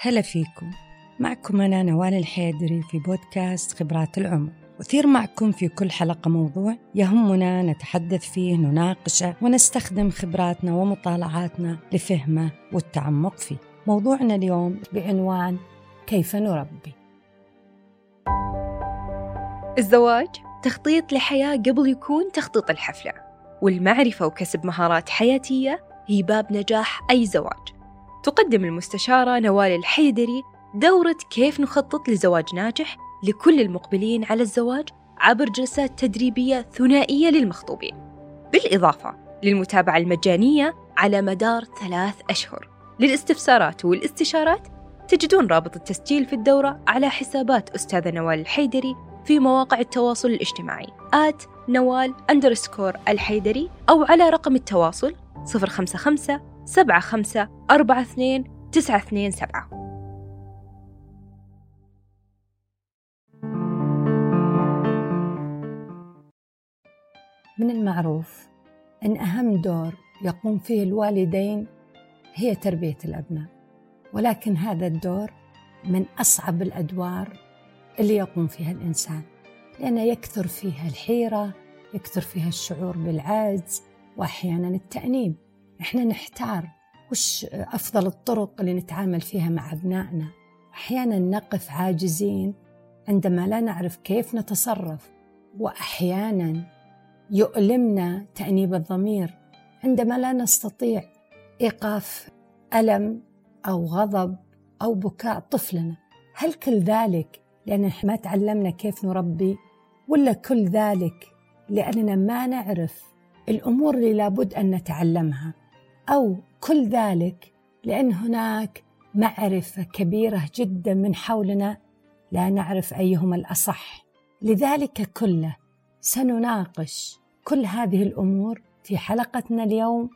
هلا فيكم. معكم أنا نوال الحيدري في بودكاست خبرات العمر. أثير معكم في كل حلقة موضوع يهمنا نتحدث فيه نناقشه ونستخدم خبراتنا ومطالعاتنا لفهمه والتعمق فيه. موضوعنا اليوم بعنوان كيف نربي. الزواج تخطيط لحياة قبل يكون تخطيط الحفلة والمعرفة وكسب مهارات حياتية هي باب نجاح أي زواج. تقدم المستشارة نوال الحيدري دورة كيف نخطط لزواج ناجح لكل المقبلين على الزواج عبر جلسات تدريبية ثنائية للمخطوبين. بالإضافة للمتابعة المجانية على مدار ثلاث أشهر. للاستفسارات والاستشارات تجدون رابط التسجيل في الدورة على حسابات أستاذة نوال الحيدري في مواقع التواصل الاجتماعي آت نوال أندرسكور الحيدري أو على رقم التواصل 055 75 42 927 من المعروف أن أهم دور يقوم فيه الوالدين هي تربية الأبناء ولكن هذا الدور من أصعب الأدوار اللي يقوم فيها الإنسان لأنه يكثر فيها الحيرة يكثر فيها الشعور بالعجز وأحيانا التأنيب. إحنا نحتار وش أفضل الطرق اللي نتعامل فيها مع أبنائنا. أحيانا نقف عاجزين عندما لا نعرف كيف نتصرف وأحيانا يؤلمنا تأنيب الضمير عندما لا نستطيع إيقاف ألم أو غضب أو بكاء طفلنا. هل كل ذلك لأن ما تعلمنا كيف نربي ولا كل ذلك لأننا ما نعرف الأمور اللي لابد أن نتعلمها؟ أو كل ذلك لأن هناك معرفة كبيرة جدا من حولنا لا نعرف أيهما الأصح. لذلك كله سنناقش كل هذه الأمور في حلقتنا اليوم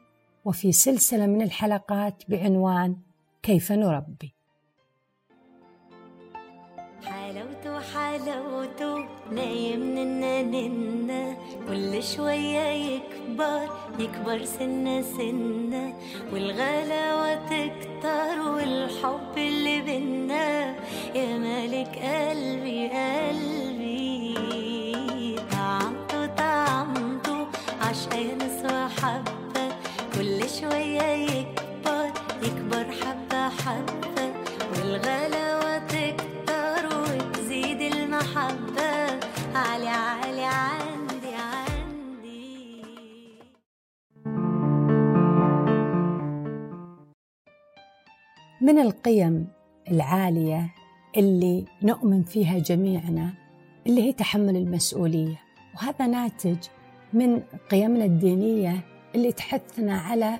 وفي سلسلة من الحلقات بعنوان كيف نربي. حلاوته نايم ننا ننا كل شوية يكبر يكبر سنة سنة. والغلاوة تكتر والحب اللي بينا. يا مالك قلبي قلبي طعمته طعمته عشان نسوى حبة. كل شوية يكبر يكبر حبة حبة. من القيم العالية اللي نؤمن فيها جميعنا اللي هي تحمل المسؤولية. وهذا ناتج من قيمنا الدينية اللي تحثنا على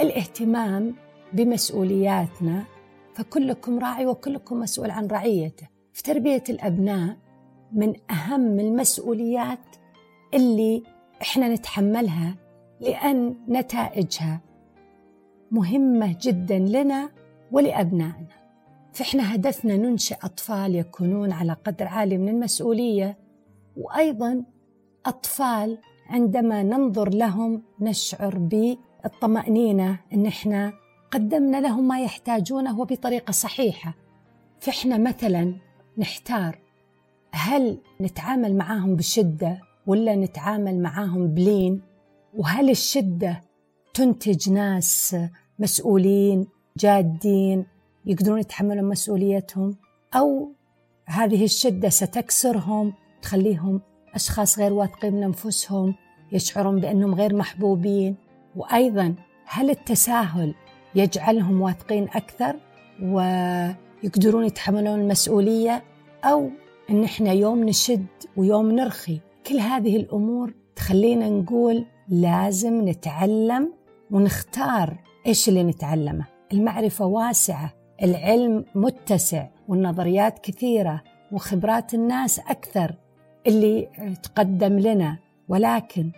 الاهتمام بمسؤولياتنا. فكلكم راعي وكلكم مسؤول عن رعيته. في تربية الأبناء من أهم المسؤوليات اللي إحنا نتحملها لأن نتائجها مهمة جدا لنا ولأبنائنا. فإحنا هدفنا ننشئ أطفال يكونون على قدر عالي من المسؤولية وأيضا أطفال عندما ننظر لهم نشعر بالطمأنينة إن إحنا قدمنا لهم ما يحتاجونه وبطريقة صحيحة. فإحنا مثلا نحتار هل نتعامل معاهم بشدة ولا نتعامل معاهم بلين وهل الشدة تنتج ناس مسؤولين جادين يقدرون يتحملون مسؤوليتهم أو هذه الشدة ستكسرهم تخليهم أشخاص غير واثقين من أنفسهم يشعرون بأنهم غير محبوبين. وأيضا هل التساهل يجعلهم واثقين أكثر ويقدرون يتحملون المسؤولية؟ أو أن إحنا يوم نشد ويوم نرخي كل هذه الأمور تخلينا نقول لازم نتعلم ونختار إيش اللي نتعلمه. المعرفة واسعة العلم متسع والنظريات كثيرة وخبرات الناس أكثر اللي تقدم لنا. ولكن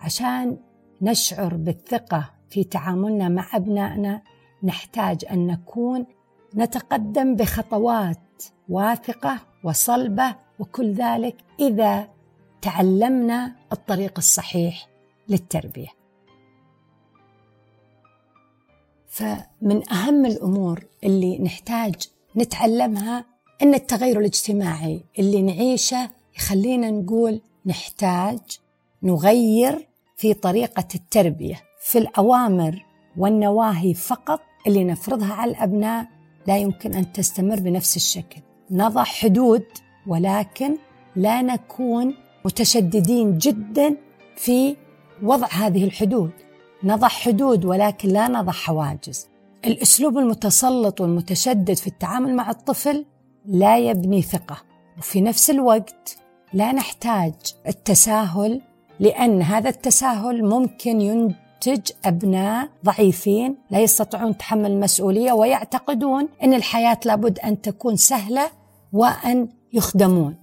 عشان نشعر بالثقة في تعاملنا مع أبنائنا نحتاج أن نكون نتقدم بخطوات واثقة وصلبة وكل ذلك إذا تعلمنا الطريق الصحيح للتربية. فمن أهم الأمور اللي نحتاج نتعلمها أن التغير الاجتماعي اللي نعيشه يخلينا نقول نحتاج نغير في طريقة التربية في الأوامر والنواهي فقط اللي نفرضها على الأبناء لا يمكن أن تستمر بنفس الشكل. نضع حدود ولكن لا نكون متشددين جدا في وضع هذه الحدود. نضع حدود ولكن لا نضع حواجز. الأسلوب المتسلط والمتشدد في التعامل مع الطفل لا يبني ثقة. وفي نفس الوقت لا نحتاج التساهل لأن هذا التساهل ممكن ينتج أبناء ضعيفين لا يستطيعون تحمل المسؤولية ويعتقدون إن الحياة لابد أن تكون سهلة وأن يخدمون.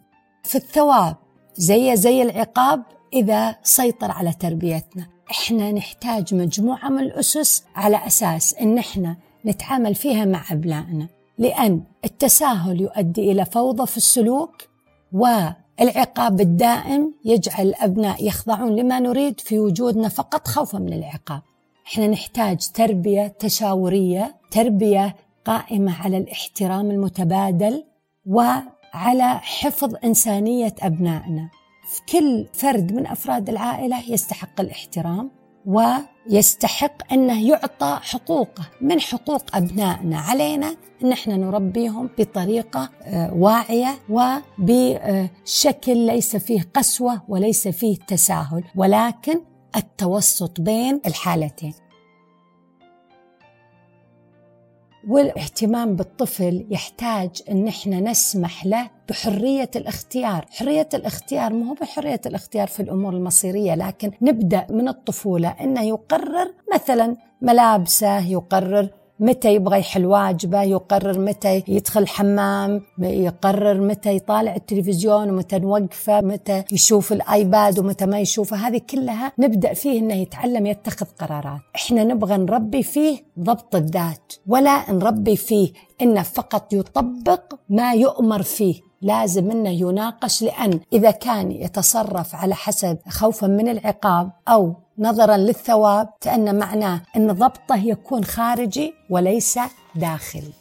في الثواب زي زي العقاب إذا سيطر على تربيتنا. إحنا نحتاج مجموعة من الأسس على أساس إن إحنا نتعامل فيها مع أبنائنا. لأن التساهل يؤدي إلى فوضى في السلوك والعقاب الدائم يجعل الأبناء يخضعون لما نريد في وجودنا فقط خوفا من العقاب. إحنا نحتاج تربية تشاورية تربية قائمة على الاحترام المتبادل وعلى حفظ إنسانية أبنائنا. كل فرد من أفراد العائلة يستحق الاحترام ويستحق أنه يعطى حقوقه. من حقوق أبنائنا علينا ان إحنا نربيهم بطريقة آه، واعية وبشكل ليس فيه قسوة وليس فيه تساهل ولكن التوسط بين الحالتين. والاهتمام بالطفل يحتاج أن إحنا نسمح له بحرية الاختيار، حرية الاختيار مو بحرية الاختيار في الأمور المصيرية لكن نبدأ من الطفولة إنه يقرر مثلا ملابسه، يقرر متى يبغى يحل واجبه يقرر متى يدخل الحمام يقرر متى يطالع التلفزيون ومتى نوقفه متى يشوف الآيباد ومتى ما يشوفه. هذه كلها نبدأ فيه إنه يتعلم يتخذ قرارات. إحنا نبغى نربي فيه ضبط الذات ولا نربي فيه انه فقط يطبق ما يؤمر فيه. لازم إنه يناقش لأن إذا كان يتصرف على حسب خوفا من العقاب أو نظرا للثواب فان معناه إن ضبطه يكون خارجي وليس داخلي.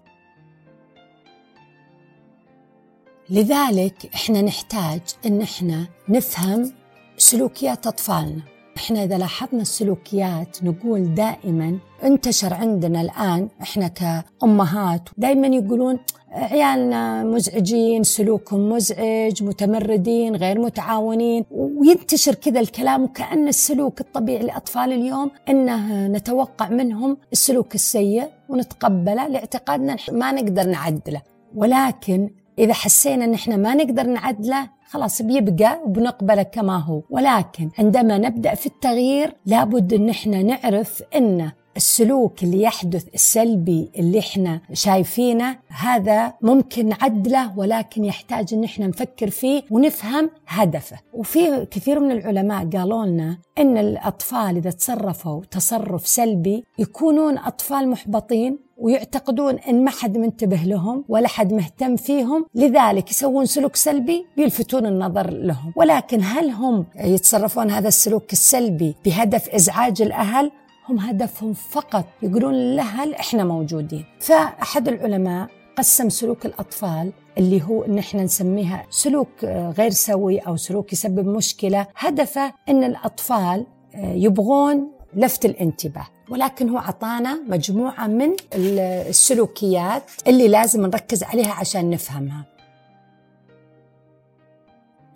لذلك إحنا نحتاج إن إحنا نفهم سلوكيات أطفالنا. إحنا إذا لاحظنا السلوكيات نقول دائما انتشر عندنا الآن إحنا كأمهات دائما يقولون عيالنا مزعجين سلوكهم مزعج متمردين غير متعاونين وينتشر كذا الكلام وكأن السلوك الطبيعي لأطفال اليوم أنه نتوقع منهم السلوك السيء ونتقبله لاعتقادنا ما نقدر نعدله. ولكن إذا حسينا أن إحنا ما نقدر نعدله خلاص بيبقى وبنقبله كما هو. ولكن عندما نبدأ في التغيير لابد أن إحنا نعرف أن السلوك اللي يحدث السلبي اللي إحنا شايفينه هذا ممكن نعدله ولكن يحتاج إن إحنا نفكر فيه ونفهم هدفه. وفي كثير من العلماء قالوا لنا إن الأطفال إذا تصرفوا تصرف سلبي يكونون أطفال محبطين ويعتقدون إن ما حد منتبه لهم ولا حد مهتم فيهم لذلك يسوون سلوك سلبي بيلفتون النظر لهم. ولكن هل هم يتصرفون هذا السلوك السلبي بهدف إزعاج الأهل؟ هم هدفهم فقط. يقولون للأهل إحنا موجودين؟ فأحد العلماء قسم سلوك الأطفال اللي هو إن إحنا نسميها سلوك غير سوي أو سلوك يسبب مشكلة. هدفه إن الأطفال يبغون لفت الانتباه. ولكن هو عطانا مجموعة من السلوكيات اللي لازم نركز عليها عشان نفهمها.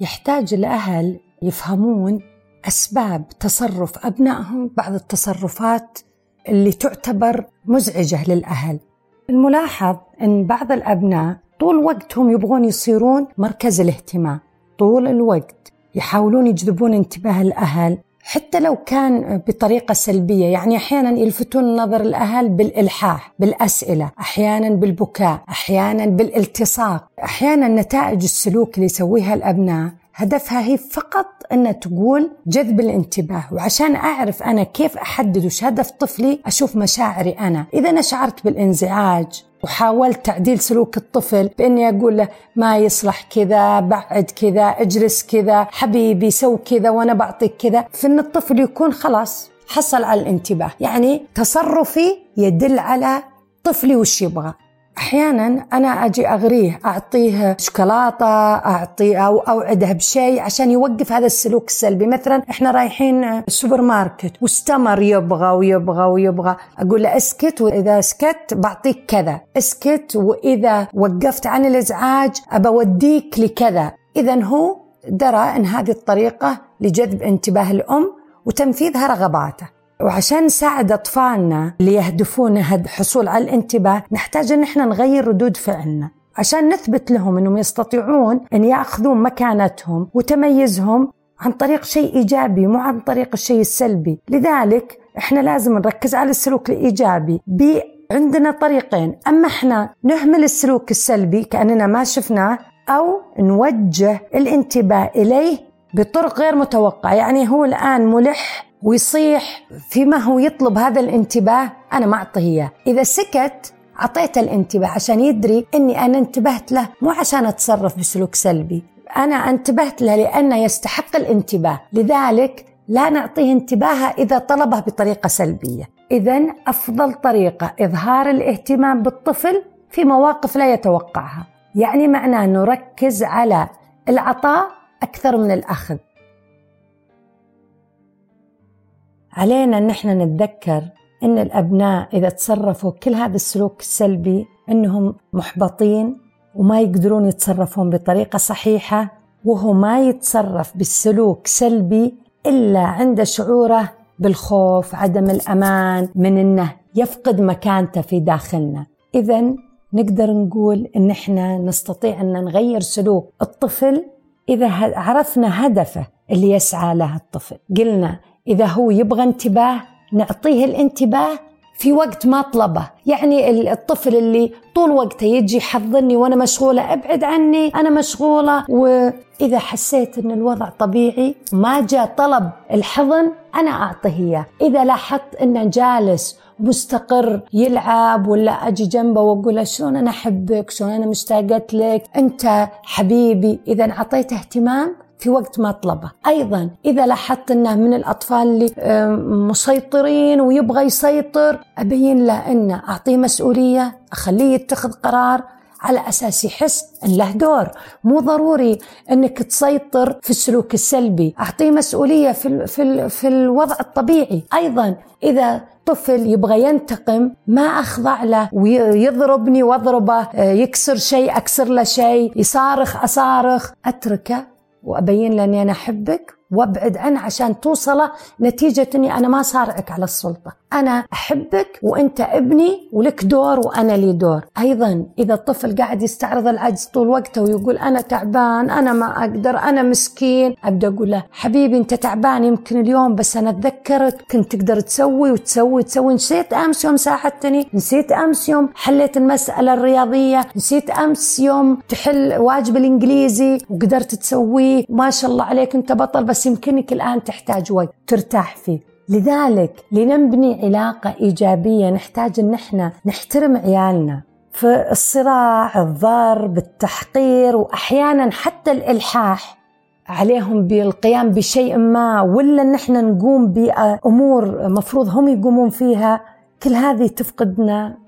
يحتاج الأهل يفهمون أسباب تصرف أبنائهم بعض التصرفات اللي تعتبر مزعجة للأهل. الملاحظ إن بعض الأبناء طول وقتهم يبغون يصيرون مركز الاهتمام، طول الوقت يحاولون يجذبون انتباه الأهل حتى لو كان بطريقة سلبية. يعني أحيانا يلفتون نظر الأهل بالإلحاح بالأسئلة أحيانا بالبكاء أحيانا بالالتصاق. أحيانا نتائج السلوك اللي يسويها الأبناء هدفها هي فقط أن تقول جذب الانتباه وعشان أعرف أنا كيف أحدد وش هدف طفلي أشوف مشاعري أنا. إذا أنا شعرت بالإنزعاج وحاولت تعديل سلوك الطفل بإني أقول له ما يصلح كذا بعد كذا اجلس كذا حبيبي سو كذا وأنا بعطيك كذا. فان الطفل يكون خلاص حصل على الانتباه. يعني تصرفي يدل على طفلي وش يبغى. أحيانا أنا أجي أغريه أعطيه شوكولاتة أعطيه أو أوعده بشيء عشان يوقف هذا السلوك السلبي. مثلا إحنا رايحين السوبر ماركت واستمر يبغى ويبغى ويبغى. أقول له اسكت وإذا سكت بعطيك كذا. اسكت وإذا وقفت عن الإزعاج أبوديك لكذا. اذا هو درى إن هذه الطريقة لجذب انتباه الأم وتنفيذها رغباته. وعشان نساعد أطفالنا اللي يهدفون الحصول على الانتباه نحتاج أن إحنا نغير ردود فعلنا. عشان نثبت لهم أنهم يستطيعون أن يأخذون مكانتهم وتميزهم عن طريق شيء إيجابي مو عن طريق الشيء السلبي. لذلك إحنا لازم نركز على السلوك الإيجابي. عندنا طريقين. أما إحنا نهمل السلوك السلبي كأننا ما شفناه أو نوجه الانتباه إليه بطرق غير متوقعة. يعني هو الآن ملح ويصيح فيما هو يطلب هذا الانتباه أنا ما أعطيه إياه. إذا سكت أعطيته الانتباه عشان يدري أني أنا انتبهت له مو عشان أتصرف بسلوك سلبي. أنا انتبهت له لأنه يستحق الانتباه. لذلك لا نعطيه انتباهه إذا طلبه بطريقة سلبية. إذا أفضل طريقة إظهار الاهتمام بالطفل في مواقف لا يتوقعها. يعني معناه نركز على العطاء أكثر من الأخذ. علينا أن إحنا نتذكر أن الأبناء إذا تصرفوا كل هذا السلوك السلبي أنهم محبطين وما يقدرون يتصرفون بطريقة صحيحة وهو ما يتصرف بالسلوك سلبي إلا عند شعوره بالخوف عدم الأمان من إنه يفقد مكانته في داخلنا. اذا نقدر نقول أن إحنا نستطيع أن نغير سلوك الطفل إذا عرفنا هدفه اللي يسعى له الطفل. قلنا إذا هو يبغى انتباه نعطيه الانتباه في وقت ما طلبه. يعني الطفل اللي طول وقته يجي يحضني وأنا مشغولة أبعد عني أنا مشغولة. وإذا حسيت إن الوضع طبيعي ما جاء طلب الحضن أنا أعطيه إياه. إذا لاحظت إنه جالس مستقر يلعب ولا أجي جنبه وأقول له شلون أنا أحبك؟ شلون أنا مشتاقت لك؟ أنت حبيبي. إذا أعطيته اهتمام في وقت ما طلبه. أيضا إذا لاحظت أنه من الأطفال اللي مسيطرين ويبغى يسيطر أبين له أنه أعطيه مسؤولية أخليه يتخذ قرار على أساس يحس إن له دور. مو ضروري إنك تسيطر في السلوك السلبي أعطيه مسؤولية في في في الوضع الطبيعي. أيضا إذا طفل يبغى ينتقم ما أخضع له ويضربني وأضربه يكسر شيء أكسر له شيء يصارخ أصارخ أتركه وأبين له اني أنا أحبك وأبعد عنه عشان توصله نتيجة إني أنا ما صارعك على السلطة. أنا أحبك وأنت ابني ولك دور وأنا لي دور. أيضا إذا الطفل قاعد يستعرض العجز طول وقته ويقول أنا تعبان أنا ما أقدر أنا مسكين أبدأ أقول له حبيبي أنت تعبان يمكن اليوم بس أنا أتذكرك كنت تقدر تسوي وتسوي وتسوي. نسيت أمس يوم ساعدتني نسيت أمس يوم حليت المسألة الرياضية نسيت أمس يوم تحل واجب الإنجليزي وقدرت تسويه. ما شاء الله عليك أنت بطل بس يمكنك الآن تحتاج وقت ترتاح فيه. لذلك لنبني علاقة إيجابية نحتاج أن إحنا نحترم عيالنا في الصراع الضرب التحقير وأحيانا حتى الإلحاح عليهم بالقيام بشيء ما ولا إن إحنا نقوم بأمور مفروض هم يقومون فيها. كل هذه تفقدنا.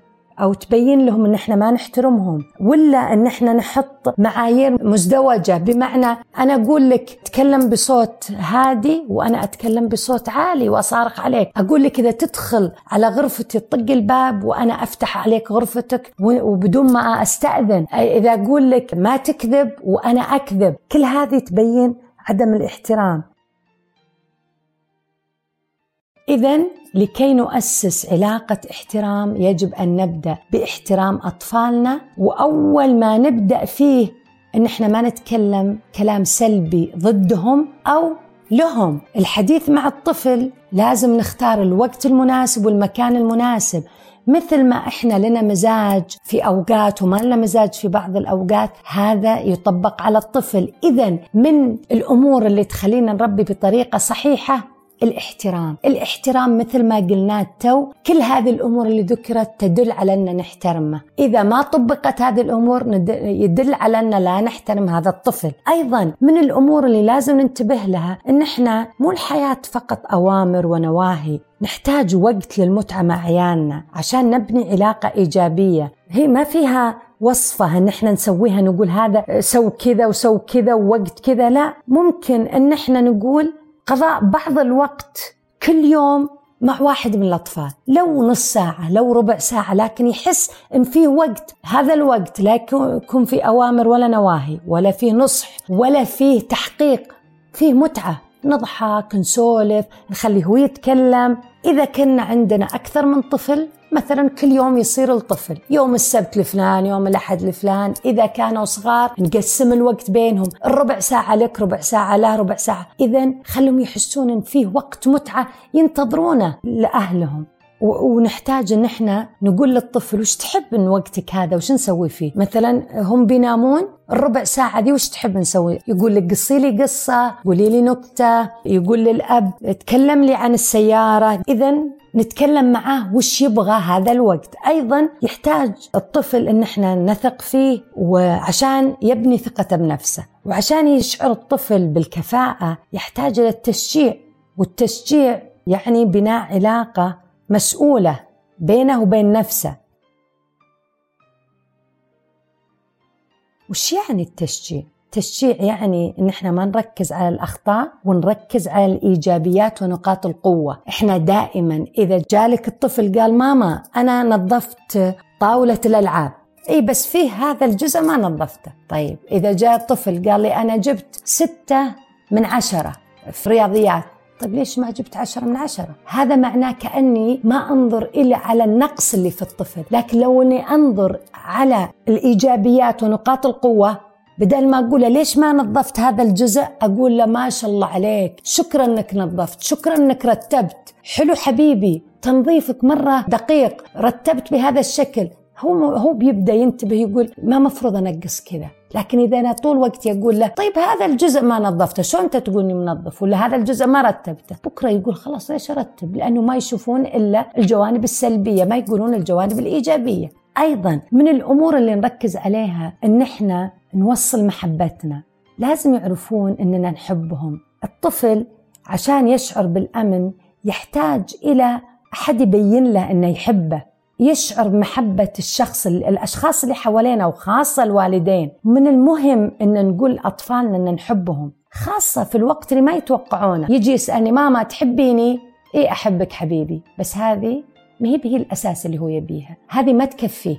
أو تبين لهم إن إحنا ما نحترمهم ولا إن إحنا نحط معايير مزدوجة بمعنى أنا أقول لك تكلم بصوت هادي وأنا أتكلم بصوت عالي وأصارخ عليك. أقول لك إذا تدخل على غرفتي تطق الباب وأنا أفتح عليك غرفتك وبدون ما أستأذن. إذا أقول لك ما تكذب وأنا أكذب. كل هذه تبين عدم الاحترام. اذا لكي نؤسس علاقة احترام يجب أن نبدأ باحترام أطفالنا وأول ما نبدأ فيه أن إحنا ما نتكلم كلام سلبي ضدهم أو لهم. الحديث مع الطفل لازم نختار الوقت المناسب والمكان المناسب. مثل ما إحنا لنا مزاج في أوقات وما لنا مزاج في بعض الأوقات هذا يطبق على الطفل. اذا من الأمور اللي تخلينا نربي بطريقة صحيحة الاحترام. الاحترام مثل ما قلنا تو كل هذه الأمور اللي ذكرت تدل على أن نحترمه إذا ما طبقت هذه الأمور يدل على أن لا نحترم هذا الطفل. أيضا من الأمور اللي لازم ننتبه لها أن إحنا مو الحياة فقط أوامر ونواهي. نحتاج وقت للمتعة مع عيالنا عشان نبني علاقة إيجابية. هي ما فيها وصفة إن إحنا نسويها نقول هذا سو كذا وسو كذا ووقت كذا لا. ممكن إن إحنا نقول قضاء بعض الوقت كل يوم مع واحد من الأطفال. لو نص ساعة لو ربع ساعة لكن يحس إن فيه وقت. هذا الوقت لا يكون في أوامر ولا نواهي ولا فيه نصح ولا فيه تحقيق. فيه متعة. نضحك نسولف نخليه هو يتكلم. إذا كنا عندنا أكثر من طفل مثلا كل يوم يصير الطفل يوم السبت لفلان يوم الأحد لفلان إذا كانوا صغار نقسم الوقت بينهم الربع ساعة لك ربع ساعة له ربع ساعة. إذا خلهم يحسون إن فيه وقت متعة ينتظرونه لأهلهم. ونحتاج إن إحنا نقول للطفل وش تحب من وقتك هذا وش نسوي فيه؟ مثلا هم بينامون الربع ساعة دي وش تحب نسوي؟ يقول لك قصي لي قصة قولي لي نكتة يقول للأب تكلم لي عن السيارة. إذا نتكلم معاه وش يبغى هذا الوقت. أيضا يحتاج الطفل أن إحنا نثق فيه وعشان يبني ثقته بنفسه. وعشان يشعر الطفل بالكفاءة يحتاج إلى التشجيع. والتشجيع يعني بناء علاقة مسؤولة بينه وبين نفسه. وش يعني التشجيع؟ التشجيع يعني ان إحنا ما نركز على الأخطاء ونركز على الإيجابيات ونقاط القوة، إحنا دائما إذا جالك الطفل قال ماما أنا نظفت طاولة الألعاب، إي بس فيه هذا الجزء ما نظفته، طيب إذا جاء الطفل قال لي أنا جبت ستة من عشرة في رياضيات. طيب ليش ما جبت عشرة من عشرة؟ هذا معناه كأني ما أنظر إلا على النقص اللي في الطفل لكن لو أني أنظر على الإيجابيات ونقاط القوة بدل ما أقول ليش ما نظفت هذا الجزء أقول له ما شاء الله عليك شكرا أنك نظفت شكرا أنك رتبت. حلو حبيبي تنظيفك مرة دقيق رتبت بهذا الشكل. هو هو بيبدأ ينتبه يقول ما مفروض أنقص كذا. لكن إذا أنا طول وقتي أقول له طيب هذا الجزء ما نظفته شو أنت تقولني منظف؟ ولا هذا الجزء ما رتبته؟ بكرة يقول خلاص ليش أرتب؟ لأنه ما يشوفون إلا الجوانب السلبية ما يقولون الجوانب الإيجابية. أيضا من الأمور اللي نركز عليها إن إحنا نوصل محبتنا. لازم يعرفون إننا نحبهم. الطفل عشان يشعر بالأمن يحتاج إلى أحد يبين له إنه يحبه. يشعر بمحبة الشخص الأشخاص اللي حوالينا وخاصة الوالدين. من المهم أن نقول أطفالنا أن نحبهم خاصة في الوقت اللي ما يتوقعونه. يجي يسألني ماما تحبيني؟ إيه أحبك حبيبي. بس هذه ما هي هي الأساس اللي هو يبيها. هذه ما تكفيه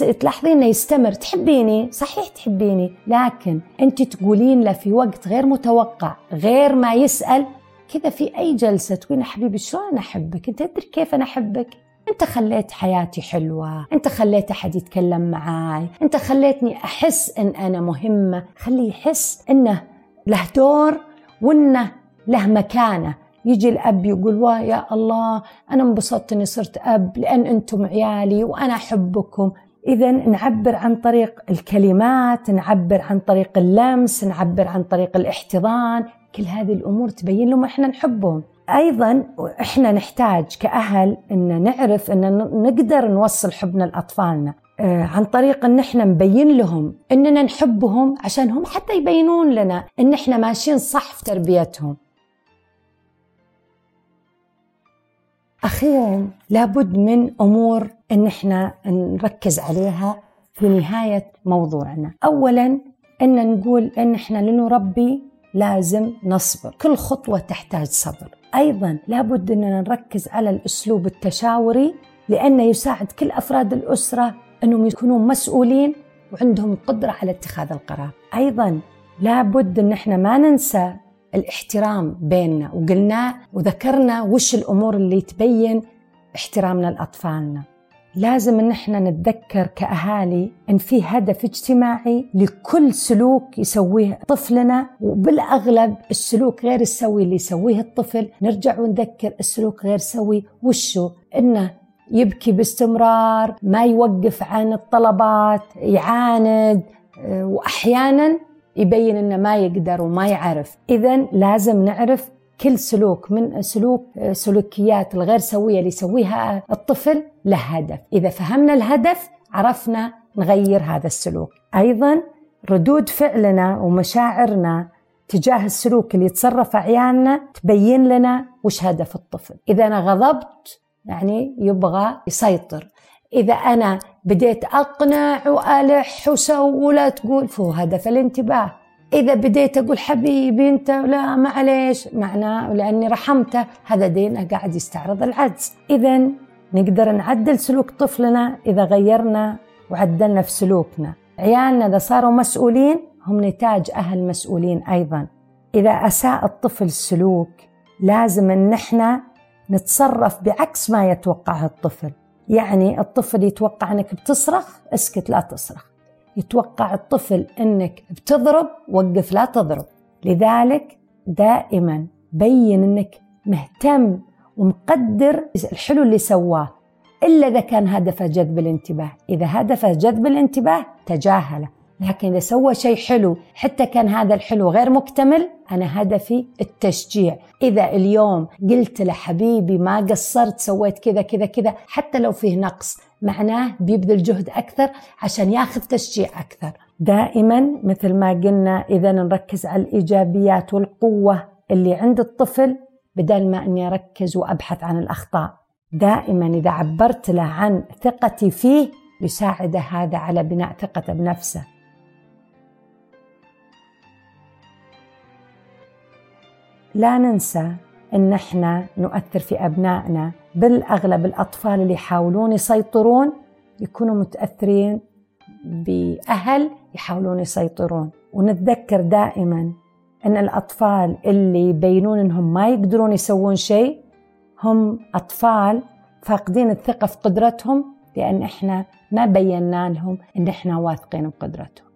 وتلاحظين أنه يستمر. تحبيني؟ صحيح تحبيني. لكن أنت تقولين له في وقت غير متوقع غير ما يسأل كذا في أي جلسة تقولين حبيبي شلون أحبك؟ أنت تدري كيف أنا أحبك؟ أنت خليت حياتي حلوة أنت خليت أحد يتكلم معاي أنت خليتني أحس إن أنا مهمة. خليه يحس إنه له دور وإنه له مكانة. يجي الأب يقول واه يا الله أنا انبسطت إني صرت أب لأن أنتم عيالي وأنا أحبكم. اذا نعبر عن طريق الكلمات نعبر عن طريق اللمس نعبر عن طريق الاحتضان. كل هذه الأمور تبين لهم إحنا نحبهم. أيضا إحنا نحتاج كأهل إن نعرف إن نقدر نوصل حبنا لأطفالنا. آه، عن طريق إن إحنا نبين لهم إننا نحبهم عشان هم حتى يبينون لنا إن إحنا ماشيين صح في تربيتهم. أخيرا لابد من أمور إن إحنا نركز عليها في نهاية موضوعنا. اولا إن نقول إن إحنا لنربي لازم نصبر. كل خطوة تحتاج صبر. أيضا لابد أننا نركز على الأسلوب التشاوري لأنه يساعد كل أفراد الأسرة أنهم يكونون مسؤولين وعندهم قدرة على اتخاذ القرار. أيضا لابد أن إحنا ما ننسى الاحترام بيننا وقلنا وذكرنا وش الأمور اللي تبين احترامنا لأطفالنا. لازم إن إحنا نتذكر كأهالي إن في هدف اجتماعي لكل سلوك يسويه طفلنا وبالأغلب السلوك غير السوي اللي يسويه الطفل. نرجع ونذكر السلوك غير سوي. وشو؟ إنه يبكي باستمرار ما يوقف عن الطلبات يعاند واحيانا يبين إنه ما يقدر وما يعرف. اذا لازم نعرف كل سلوك من سلوك سلوكيات الغير سوية اللي يسويها الطفل له هدف. إذا فهمنا الهدف عرفنا نغير هذا السلوك. أيضا ردود فعلنا ومشاعرنا تجاه السلوك اللي يتصرف عيالنا تبين لنا وش هدف الطفل. إذا أنا غضبت يعني يبغى يسيطر. إذا أنا بديت أقنع وألح وسو ولا تقول فهو هدف الانتباه. إذا بديت أقول حبيبي أنت لا معليش معناه لأني رحمته. هذا دين قاعد يستعرض العجز. إذا نقدر نعدل سلوك طفلنا إذا غيرنا وعدلنا في سلوكنا. عيالنا إذا صاروا مسؤولين هم نتاج أهل مسؤولين أيضا. إذا أساء الطفل السلوك لازم أن إحنا نتصرف بعكس ما يتوقعه الطفل. يعني الطفل يتوقع أنك بتصرخ اسكت لا تصرخ. يتوقع الطفل أنك بتضرب وقف لا تضرب. لذلك دائما بين أنك مهتم ومقدر الحلو اللي سواه إلا إذا كان هدفه جذب الانتباه. إذا هدفه جذب الانتباه تجاهله. لكن إذا سوى شيء حلو حتى كان هذا الحلو غير مكتمل أنا هدفي التشجيع. إذا اليوم قلت له حبيبي ما قصرت سويت كذا كذا كذا حتى لو فيه نقص معناه بيبذل جهد أكثر عشان ياخذ تشجيع أكثر. دائما مثل ما قلنا إذا نركز على الإيجابيات والقوة اللي عند الطفل بدل ما أني أركز وأبحث عن الأخطاء. دائما إذا عبرت له عن ثقتي فيه يساعده هذا على بناء ثقته بنفسه. لا ننسى إن إحنا نؤثر في أبنائنا بالأغلب الأطفال اللي يحاولون يسيطرون يكونوا متأثرين بأهل يحاولون يسيطرون. ونتذكر دائما إن الأطفال اللي يبينون إنهم ما يقدرون يسوون شيء هم أطفال فاقدين الثقة في قدرتهم لأن إحنا ما بينا لهم إن إحنا واثقين بقدرتهم.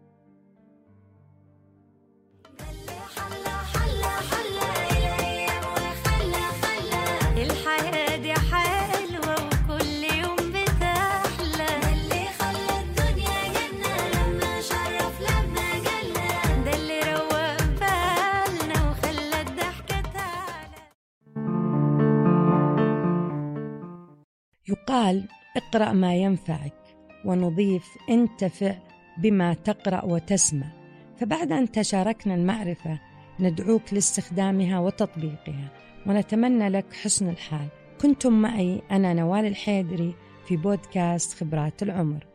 يقال اقرأ ما ينفعك ونضيف انتفع بما تقرأ وتسمع. فبعد أن تشاركنا المعرفة ندعوك لاستخدامها وتطبيقها ونتمنى لك حسن الحال. كنتم معي أنا نوال الحيدري في بودكاست خبرات العمر.